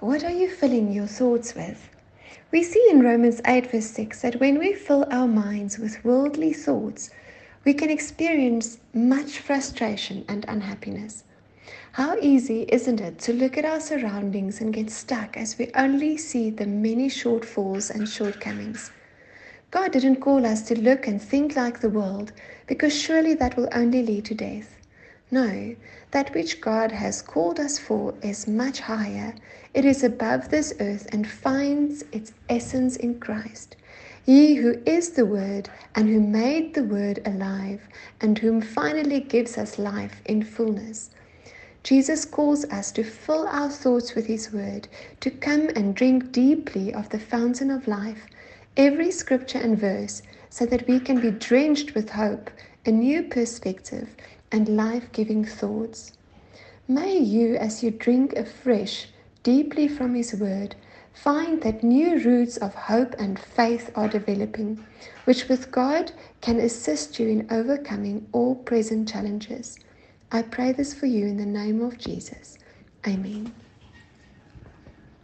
What are you filling your thoughts with? We see in Romans 8, verse 6, that when we fill our minds with worldly thoughts, we can experience much frustration and unhappiness. How easy, isn't it, to look at our surroundings and get stuck as we only see the many shortfalls and shortcomings? God didn't call us to look and think like the world, because surely that will only lead to death. No, that which God has called us for is much higher. It is above this earth and finds its essence in Christ. He who is the Word and who made the Word alive and whom finally gives us life in fullness. Jesus calls us to fill our thoughts with His Word, to come and drink deeply of the fountain of life, every scripture and verse, so that we can be drenched with hope, a new perspective, and life giving thoughts. May you, as you drink afresh deeply from His Word, find that new roots of hope and faith are developing, which with God can assist you in overcoming all present challenges. I pray this for you in the name of Jesus. Amen.